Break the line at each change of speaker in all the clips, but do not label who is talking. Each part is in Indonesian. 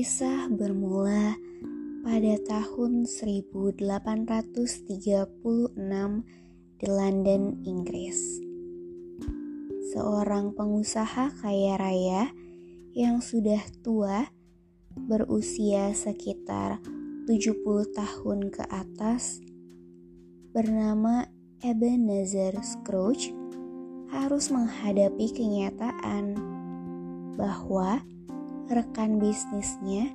Kisah bermula pada tahun 1836 di London, Inggris. Seorang pengusaha kaya raya yang sudah tua berusia sekitar 70 tahun ke atas bernama Ebenezer Scrooge harus menghadapi kenyataan bahwa rekan bisnisnya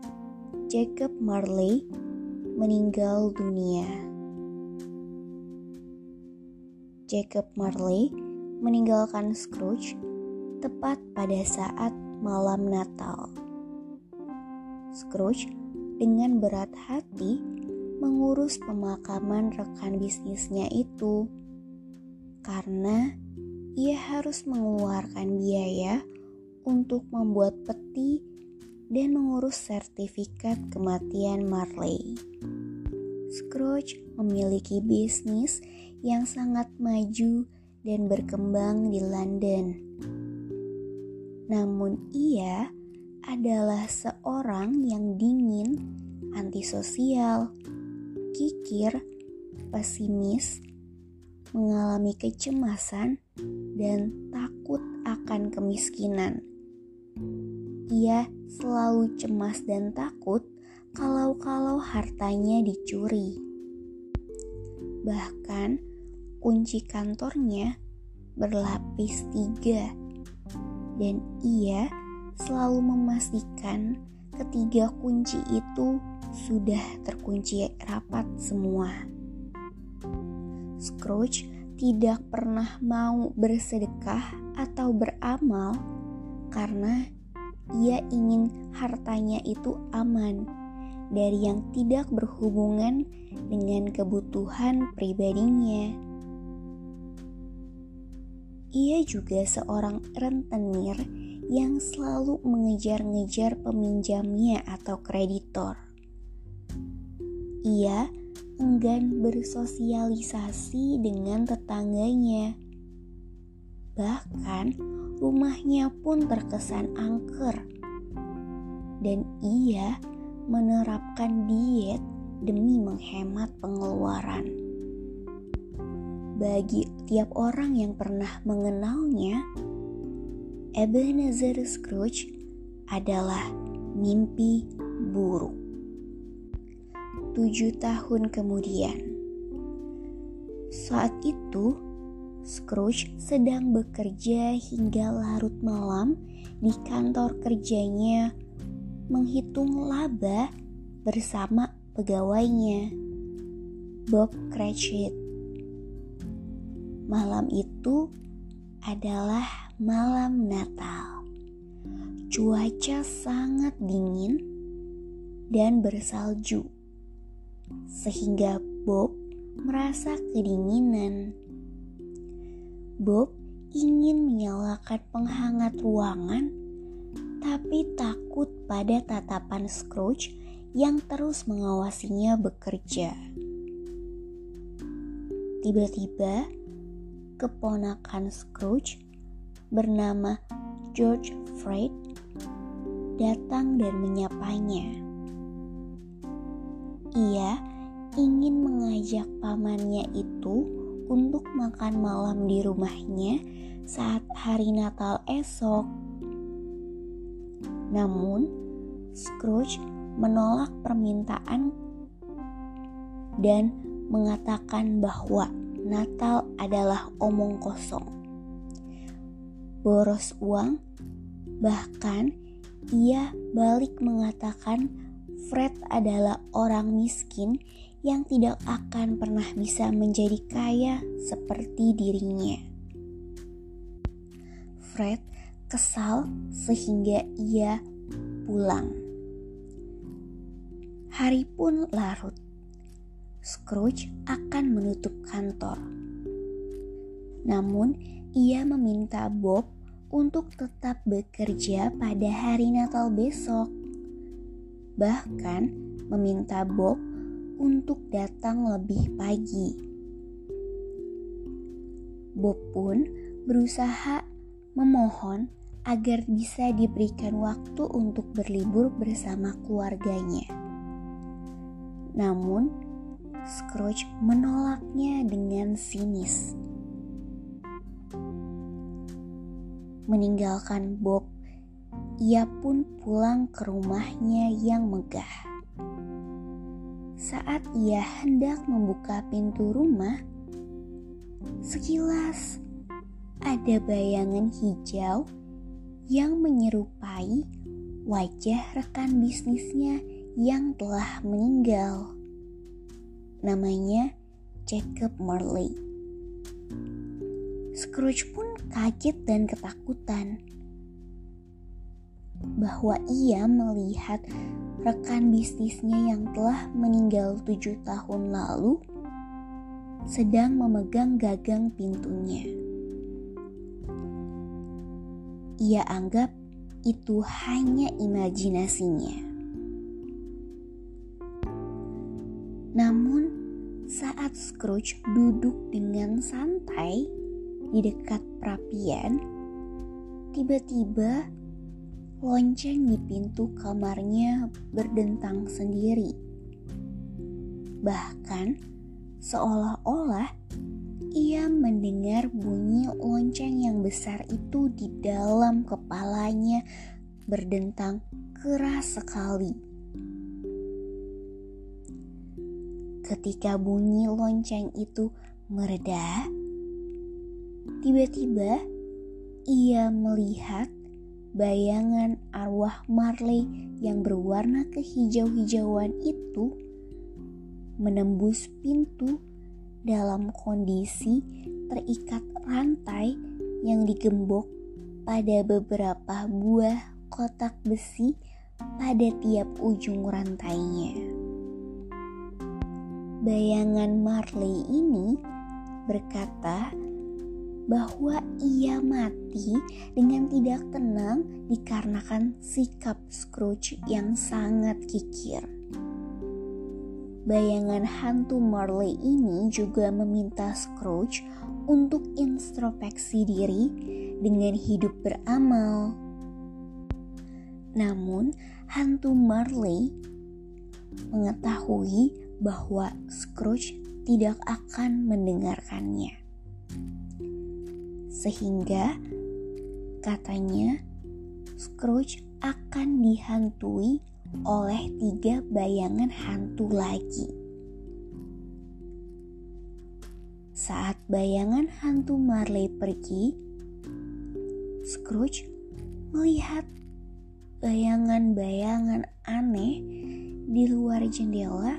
Jacob Marley meninggal dunia. Jacob Marley meninggalkan Scrooge tepat pada saat malam Natal. Scrooge dengan berat hati mengurus pemakaman rekan bisnisnya itu karena ia harus mengeluarkan biaya untuk membuat peti dan mengurus sertifikat kematian Marley. Scrooge memiliki bisnis yang sangat maju dan berkembang di London. Namun ia adalah seorang yang dingin, antisosial, kikir, pesimis, mengalami kecemasan, dan takut akan kemiskinan. Ia selalu cemas dan takut kalau-kalau hartanya dicuri. Bahkan kunci kantornya berlapis tiga dan ia selalu memastikan ketiga kunci itu sudah terkunci rapat semua. Scrooge tidak pernah mau bersedekah atau beramal karena ia ingin hartanya itu aman dari yang tidak berhubungan dengan kebutuhan pribadinya. Ia juga seorang rentenir yang selalu mengejar-ngejar peminjamnya atau kreditor. Ia enggan bersosialisasi dengan tetangganya. Bahkan rumahnya pun terkesan angker. Dan ia menerapkan diet demi menghemat pengeluaran. Bagi tiap orang yang pernah mengenalnya, Ebenezer Scrooge adalah mimpi buruk. Tujuh tahun kemudian, saat itu Scrooge sedang bekerja hingga larut malam di kantor kerjanya menghitung laba bersama pegawainya, Bob Cratchit. Malam itu adalah malam Natal. Cuaca sangat dingin dan bersalju, sehingga Bob merasa kedinginan. Bob ingin menyalakan penghangat ruangan, tapi takut pada tatapan Scrooge yang terus mengawasinya bekerja. Tiba-tiba, keponakan Scrooge bernama George Fred datang dan menyapanya. Ia ingin mengajak pamannya itu untuk makan malam di rumahnya saat hari Natal esok. Namun, Scrooge menolak permintaan dan mengatakan bahwa Natal adalah omong kosong. Boros uang, bahkan ia balik mengatakan Fred adalah orang miskin yang tidak akan pernah bisa menjadi kaya seperti dirinya. Fred kesal sehingga ia pulang. Hari pun larut. Scrooge akan menutup kantor. Namun, ia meminta Bob untuk tetap bekerja pada hari Natal besok. Bahkan, meminta Bob untuk datang lebih pagi. Bob pun berusaha memohon agar bisa diberikan waktu untuk berlibur bersama keluarganya. Namun, Scrooge menolaknya dengan sinis. Meninggalkan Bob, ia pun pulang ke rumahnya yang megah. Saat ia hendak membuka pintu rumah, sekilas ada bayangan hijau yang menyerupai wajah rekan bisnisnya yang telah meninggal. Namanya Jacob Marley. Scrooge pun kaget dan ketakutan bahwa ia melihat rekan bisnisnya yang telah meninggal tujuh tahun lalu sedang memegang gagang pintunya. Ia anggap itu hanya imajinasinya. Namun, saat Scrooge duduk dengan santai di dekat perapian, tiba-tiba lonceng di pintu kamarnya berdentang sendiri. Bahkan, seolah-olah ia mendengar bunyi lonceng yang besar itu di dalam kepalanya berdentang keras sekali. Ketika bunyi lonceng itu mereda, tiba-tiba ia melihat bayangan arwah Marley yang berwarna kehijau-hijauan itu menembus pintu dalam kondisi terikat rantai yang digembok pada beberapa buah kotak besi pada tiap ujung rantainya. Bayangan Marley ini berkata bahwa ia mati dengan tidak tenang dikarenakan sikap Scrooge yang sangat kikir. Bayangan hantu Marley ini juga meminta Scrooge untuk introspeksi diri dengan hidup beramal. Namun, hantu Marley mengetahui bahwa Scrooge tidak akan mendengarkannya. Sehingga katanya Scrooge akan dihantui oleh tiga bayangan hantu lagi. Saat bayangan hantu Marley pergi, Scrooge melihat bayangan-bayangan aneh di luar jendela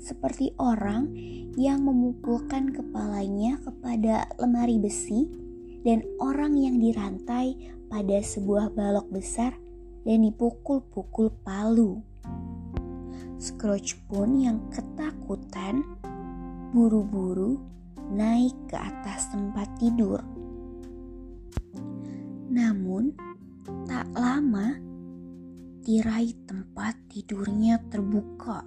seperti orang yang memukulkan kepalanya kepada lemari besi dan orang yang dirantai pada sebuah balok besar dan dipukul-pukul palu. Scrooge pun yang ketakutan buru-buru naik ke atas tempat tidur. Namun, tak lama tirai tempat tidurnya terbuka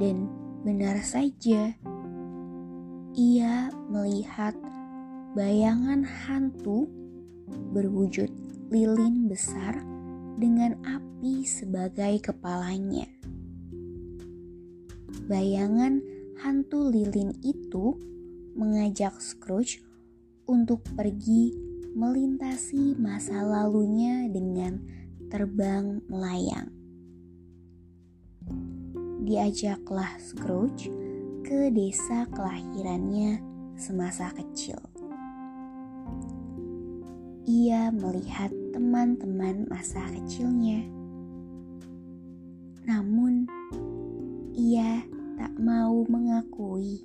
dan benar saja ia melihat bayangan hantu berwujud lilin besar dengan api sebagai kepalanya. Bayangan hantu lilin itu mengajak Scrooge untuk pergi melintasi masa lalunya dengan terbang melayang. Diajaklah Scrooge ke desa kelahirannya semasa kecil. Ia melihat teman-teman masa kecilnya. Namun, ia tak mau mengakui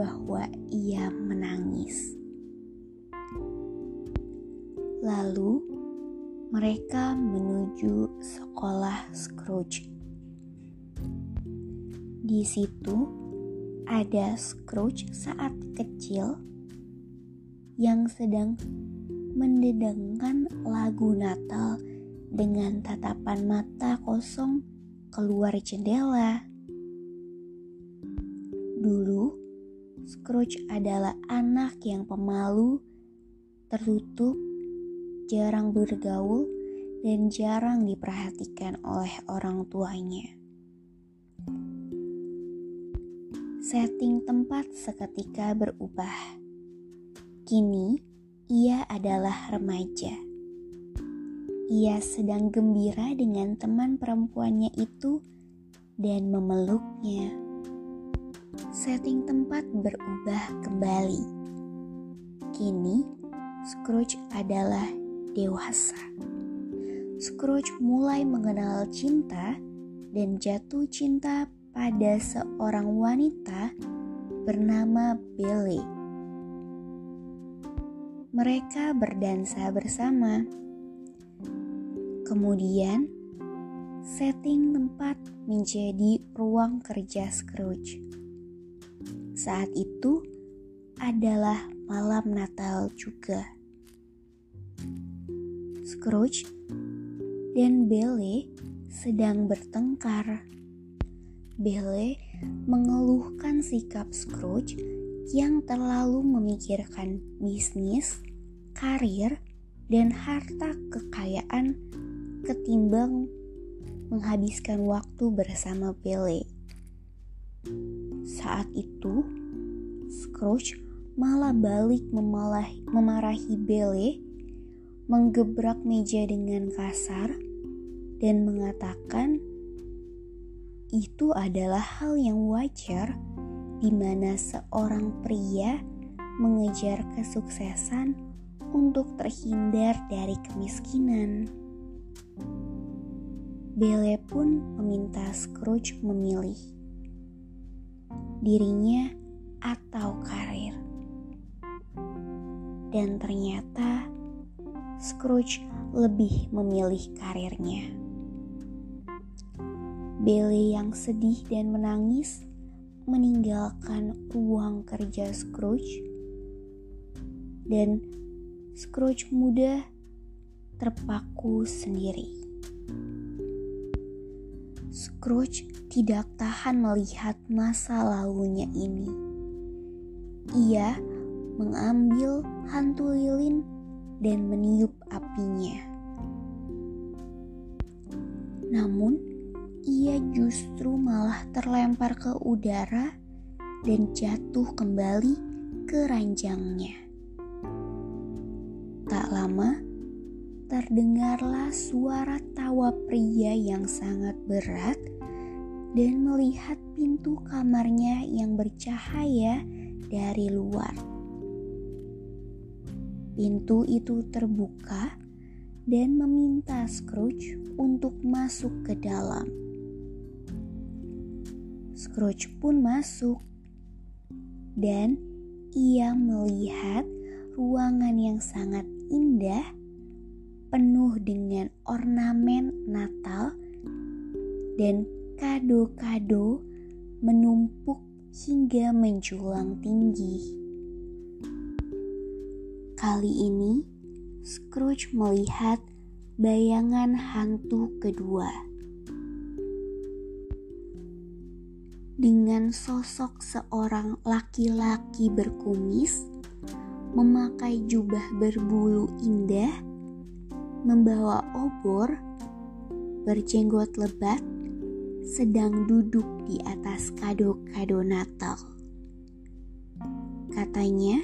bahwa ia menangis. Lalu mereka menuju sekolah Scrooge. Di situ ada Scrooge saat kecil yang sedang mendedengkan lagu Natal dengan tatapan mata kosong keluar jendela. Dulu, Scrooge adalah anak yang pemalu, tertutup, jarang bergaul, dan jarang diperhatikan oleh orang tuanya. Setting tempat seketika berubah. Kini ia adalah remaja. Ia sedang gembira dengan teman perempuannya itu dan memeluknya. Setting tempat berubah kembali. Kini Scrooge adalah dewasa. Scrooge mulai mengenal cinta dan jatuh cinta pada seorang wanita bernama Belle. Mereka berdansa bersama. Kemudian, setting tempat menjadi ruang kerja Scrooge. Saat itu adalah malam Natal juga. Scrooge dan Belle sedang bertengkar. Belle mengeluhkan sikap Scrooge yang terlalu memikirkan bisnis, karir, dan harta kekayaan ketimbang menghabiskan waktu bersama Belle. Saat itu, Scrooge malah balik memalahi, memarahi Belle, menggebrak meja dengan kasar, dan mengatakan itu adalah hal yang wajar di mana seorang pria mengejar kesuksesan untuk terhindar dari kemiskinan. Belle pun meminta Scrooge memilih dirinya atau karir. Dan ternyata Scrooge lebih memilih karirnya. Belle yang sedih dan menangis meninggalkan ruang kerja Scrooge dan Scrooge muda terpaku sendiri. Scrooge tidak tahan melihat masa lalunya ini. Ia mengambil hantu lilin dan meniup apinya. Namun, ia justru malah terlempar ke udara dan jatuh kembali ke ranjangnya. Tak lama, terdengarlah suara tawa pria yang sangat berat dan melihat pintu kamarnya yang bercahaya dari luar. Pintu itu terbuka dan meminta Scrooge untuk masuk ke dalam. Scrooge pun masuk dan ia melihat ruangan yang sangat indah penuh dengan ornamen Natal dan kado-kado menumpuk hingga menjulang tinggi. Kali ini Scrooge melihat bayangan hantu kedua. Dengan sosok seorang laki-laki berkumis, memakai jubah berbulu indah, membawa obor, berjenggot lebat, sedang duduk di atas kado-kado Natal. Katanya,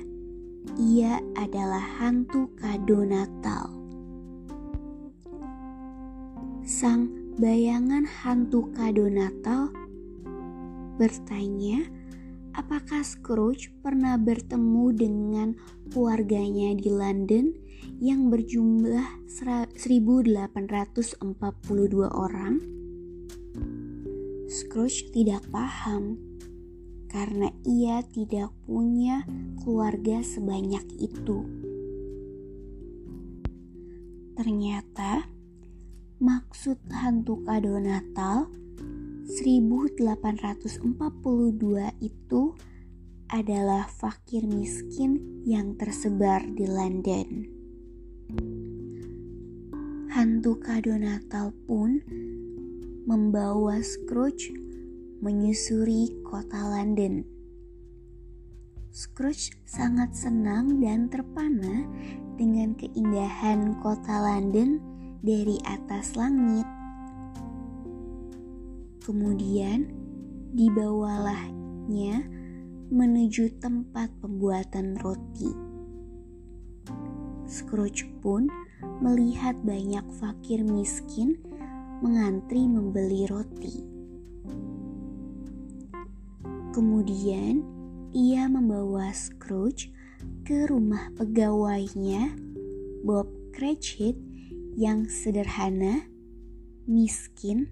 ia adalah hantu kado Natal. Sang bayangan hantu kado Natal bertanya apakah Scrooge pernah bertemu dengan keluarganya di London yang berjumlah 1842 orang. Scrooge tidak paham karena ia tidak punya keluarga sebanyak itu. Ternyata maksud hantu kado Natal 1842 itu adalah fakir miskin yang tersebar di London. Hantu kado Natal pun membawa Scrooge menyusuri kota London. Scrooge sangat senang dan terpana dengan keindahan kota London dari atas langit. Kemudian dibawalahnya menuju tempat pembuatan roti. Scrooge pun melihat banyak fakir miskin mengantri membeli roti. Kemudian ia membawa Scrooge ke rumah pegawainya, Bob Cratchit, yang sederhana, miskin,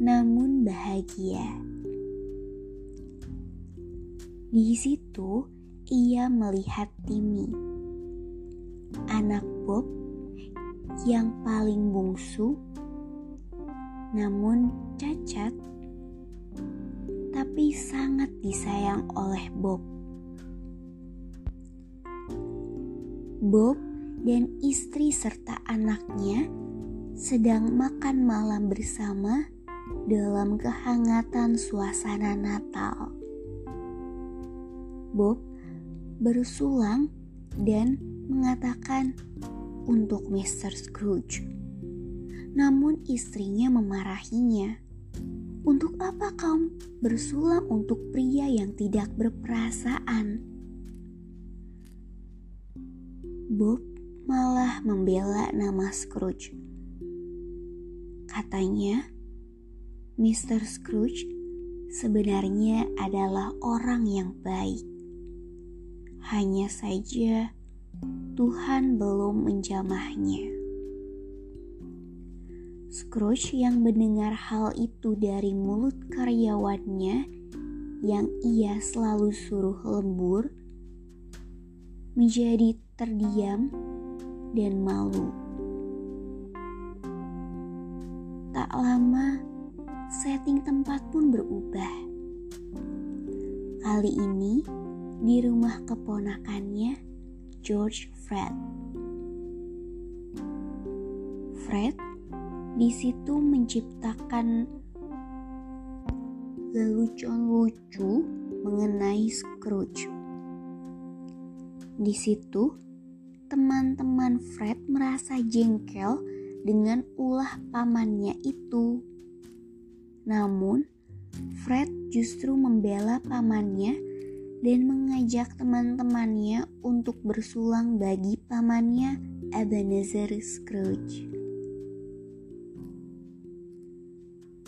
namun bahagia. Di situ ia melihat Timmy, anak Bob yang paling bungsu, namun cacat, tapi sangat disayang oleh Bob. Bob dan istri serta anaknya sedang makan malam bersama dalam kehangatan suasana Natal. Bob bersulang dan mengatakan untuk Mr. Scrooge. Namun istrinya memarahinya. Untuk apa kau bersulang untuk pria yang tidak berperasaan? Bob malah membela nama Scrooge. Katanya, Mr. Scrooge sebenarnya adalah orang yang baik. Hanya saja Tuhan belum menjamahnya. Scrooge yang mendengar hal itu dari mulut karyawannya yang ia selalu suruh lembur menjadi terdiam dan malu. Tak lama, setting tempat pun berubah. Kali ini di rumah keponakannya, George Fred. Fred di situ menciptakan lelucon lucu mengenai Scrooge. Di situ, teman-teman Fred merasa jengkel dengan ulah pamannya itu. Namun, Fred justru membela pamannya dan mengajak teman-temannya untuk bersulang bagi pamannya Ebenezer Scrooge.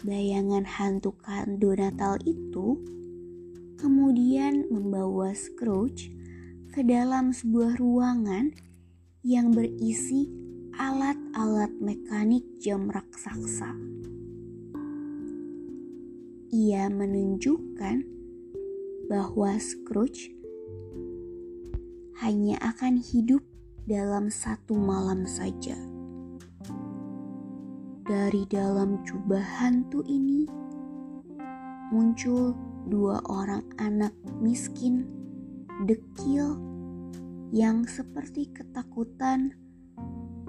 Bayangan hantu kando Natal itu kemudian membawa Scrooge ke dalam sebuah ruangan yang berisi alat-alat mekanik jam raksasa. Ia menunjukkan bahwa Scrooge hanya akan hidup dalam satu malam saja. Dari dalam jubah hantu ini muncul dua orang anak miskin dekil yang seperti ketakutan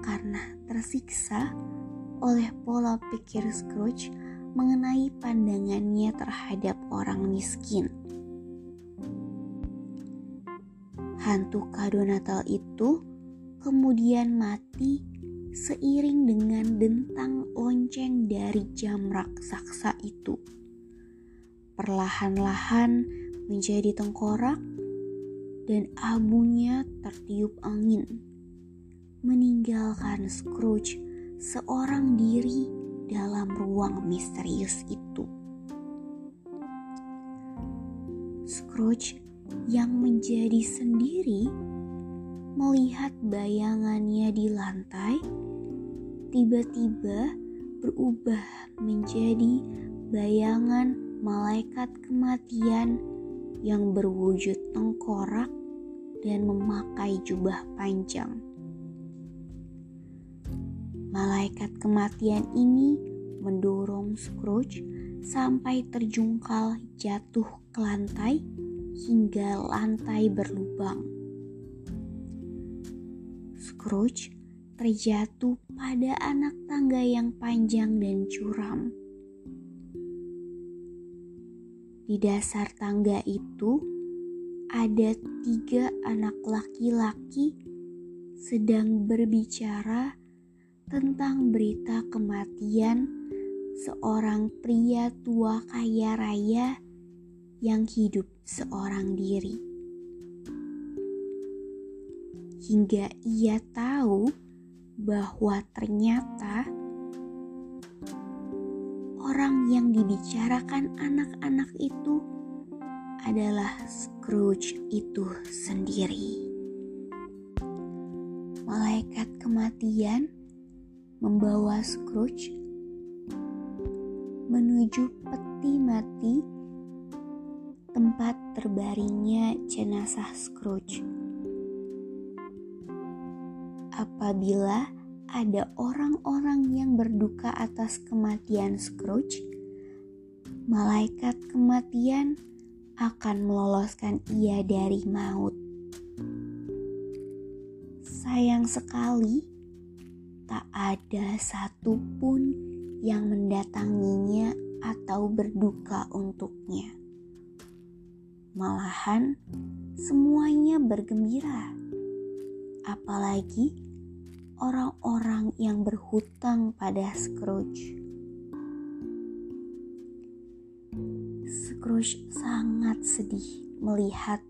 karena tersiksa oleh pola pikir Scrooge mengenai pandangannya terhadap orang miskin. Hantu kado Natal itu kemudian mati seiring dengan dentang lonceng dari jam raksasa itu. Perlahan-lahan menjadi tengkorak dan abunya tertiup angin, meninggalkan Scrooge seorang diri ruang misterius itu. Scrooge yang menjadi sendiri melihat bayangannya di lantai tiba-tiba berubah menjadi bayangan malaikat kematian yang berwujud tengkorak dan memakai jubah panjang. Malaikat kematian ini mendorong Scrooge sampai terjungkal jatuh ke lantai hingga lantai berlubang. Scrooge terjatuh pada anak tangga yang panjang dan curam. Di dasar tangga itu ada tiga anak laki-laki sedang berbicara tentang berita kematian seorang pria tua kaya raya yang hidup seorang diri. Hingga ia tahu bahwa ternyata orang yang dibicarakan anak-anak itu adalah Scrooge itu sendiri. Malaikat kematian membawa Scrooge menuju peti mati tempat terbaringnya jenazah Scrooge. Apabila ada orang-orang yang berduka atas kematian Scrooge, malaikat kematian akan meloloskan ia dari maut. Sayang sekali, tak ada satupun yang mendatanginya atau berduka untuknya. Malahan, semuanya bergembira, apalagi orang-orang yang berhutang pada Scrooge. Scrooge sangat sedih melihat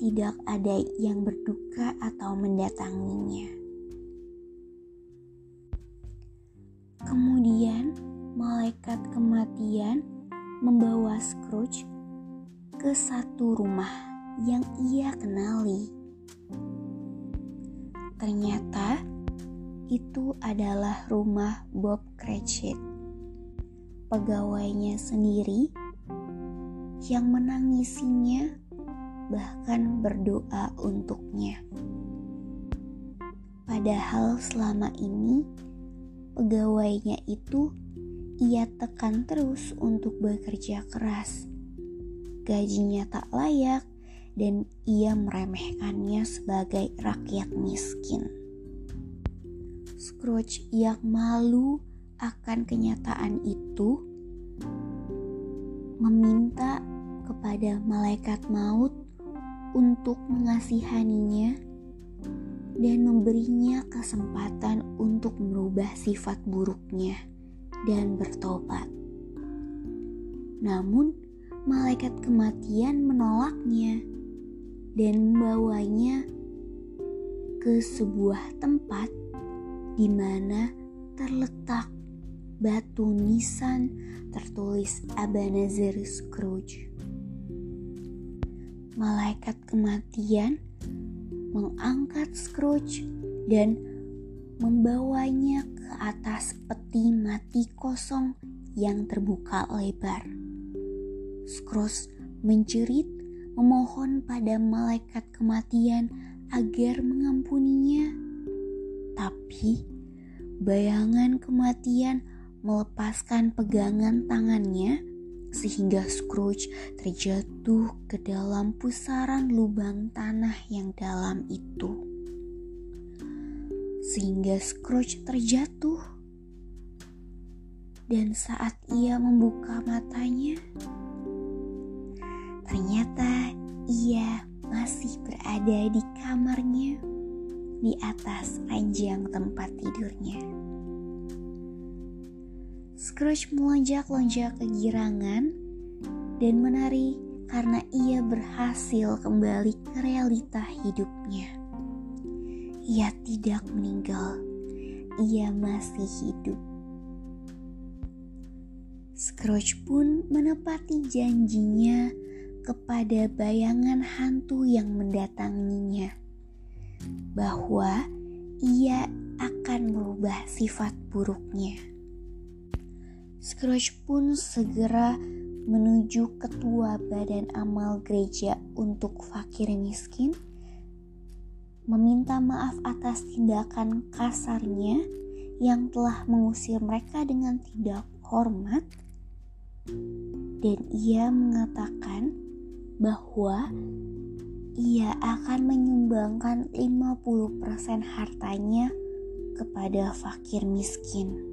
tidak ada yang berduka atau mendatanginya. Kemudian malaikat kematian membawa Scrooge ke satu rumah yang ia kenali. Ternyata itu adalah rumah Bob Cratchit, pegawainya sendiri yang menangisinya bahkan berdoa untuknya. Padahal selama ini pegawainya itu ia tekan terus untuk bekerja keras. Gajinya tak layak dan ia meremehkannya sebagai rakyat miskin. Scrooge yang malu akan kenyataan itu meminta kepada malaikat maut untuk mengasihaninya dan memberinya kesempatan untuk merubah sifat buruknya dan bertobat. Namun, malaikat kematian menolaknya dan membawanya ke sebuah tempat di mana terletak batu nisan tertulis Ebenezer Scrooge. Malaikat kematian mengangkat Scrooge dan membawanya ke atas peti mati kosong yang terbuka lebar. Scrooge menjerit memohon pada malaikat kematian agar mengampuninya. Tapi bayangan kematian melepaskan pegangan tangannya sehingga Scrooge terjatuh ke dalam pusaran lubang tanah yang dalam itu. Sehingga Scrooge terjatuh, dan saat ia membuka matanya, ternyata ia masih berada di kamarnya di atas ranjang tempat tidurnya. Scrooge melonjak-lonjak kegirangan dan menari karena ia berhasil kembali ke realita hidupnya. Ia tidak meninggal, ia masih hidup. Scrooge pun menepati janjinya kepada bayangan hantu yang mendatanginya bahwa ia akan merubah sifat buruknya. Scrooge pun segera menuju ketua badan amal gereja untuk fakir miskin, meminta maaf atas tindakan kasarnya yang telah mengusir mereka dengan tidak hormat, dan ia mengatakan bahwa ia akan menyumbangkan 50% hartanya kepada fakir miskin.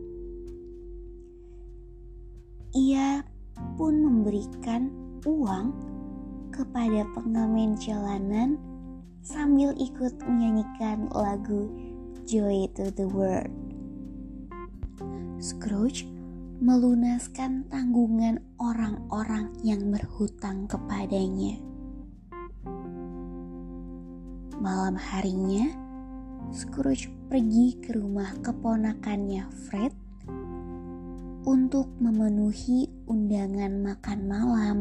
Ia pun memberikan uang kepada pengamen jalanan sambil ikut menyanyikan lagu Joy to the World. Scrooge melunaskan tanggungan orang-orang yang berhutang kepadanya. Malam harinya, Scrooge pergi ke rumah keponakannya Fred untuk memenuhi undangan makan malam.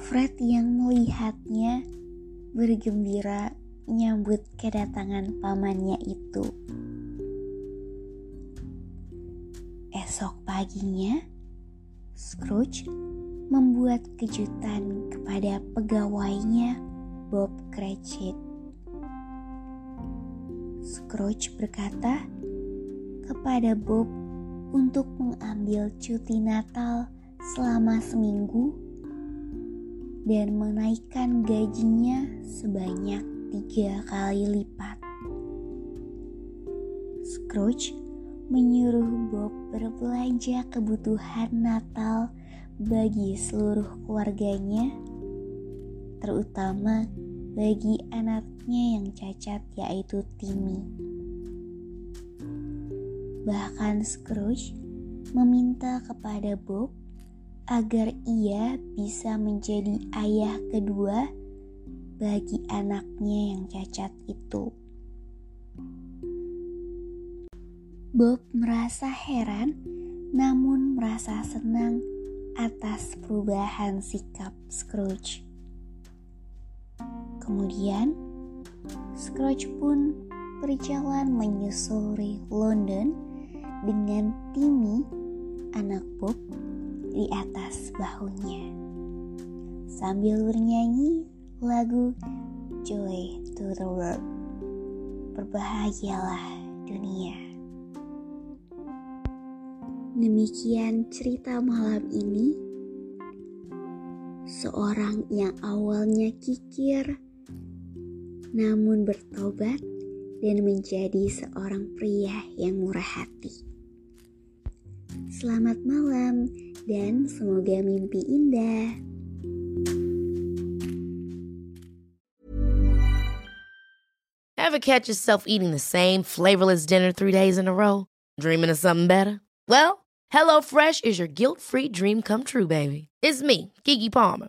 Fred yang melihatnya bergembira menyambut kedatangan pamannya itu. Esok paginya, Scrooge membuat kejutan kepada pegawainya Bob Cratchit. Scrooge berkata kepada Bob untuk mengambil cuti Natal selama seminggu dan menaikkan gajinya sebanyak tiga kali lipat. Scrooge menyuruh Bob berbelanja kebutuhan Natal bagi seluruh keluarganya, terutama bagi anaknya yang cacat yaitu Timmy. Bahkan Scrooge meminta kepada Bob agar ia bisa menjadi ayah kedua bagi anaknya yang cacat itu. Bob merasa heran, namun merasa senang atas perubahan sikap Scrooge. Kemudian, Scrooge pun berjalan menyusuri London dengan Timmy, anak Bob, di atas bahunya. Sambil bernyanyi lagu Joy to the World. Berbahagialah dunia. Demikian cerita malam ini. Seorang yang awalnya kikir, namun bertobat dan menjadi seorang pria yang murah hati. Selamat malam dan semoga mimpi indah.
Ever catch yourself eating the same flavorless dinner three days in a row? Dreaming of something better? Well, HelloFresh is your guilt-free dream come true, baby. It's me, Kiki Palmer.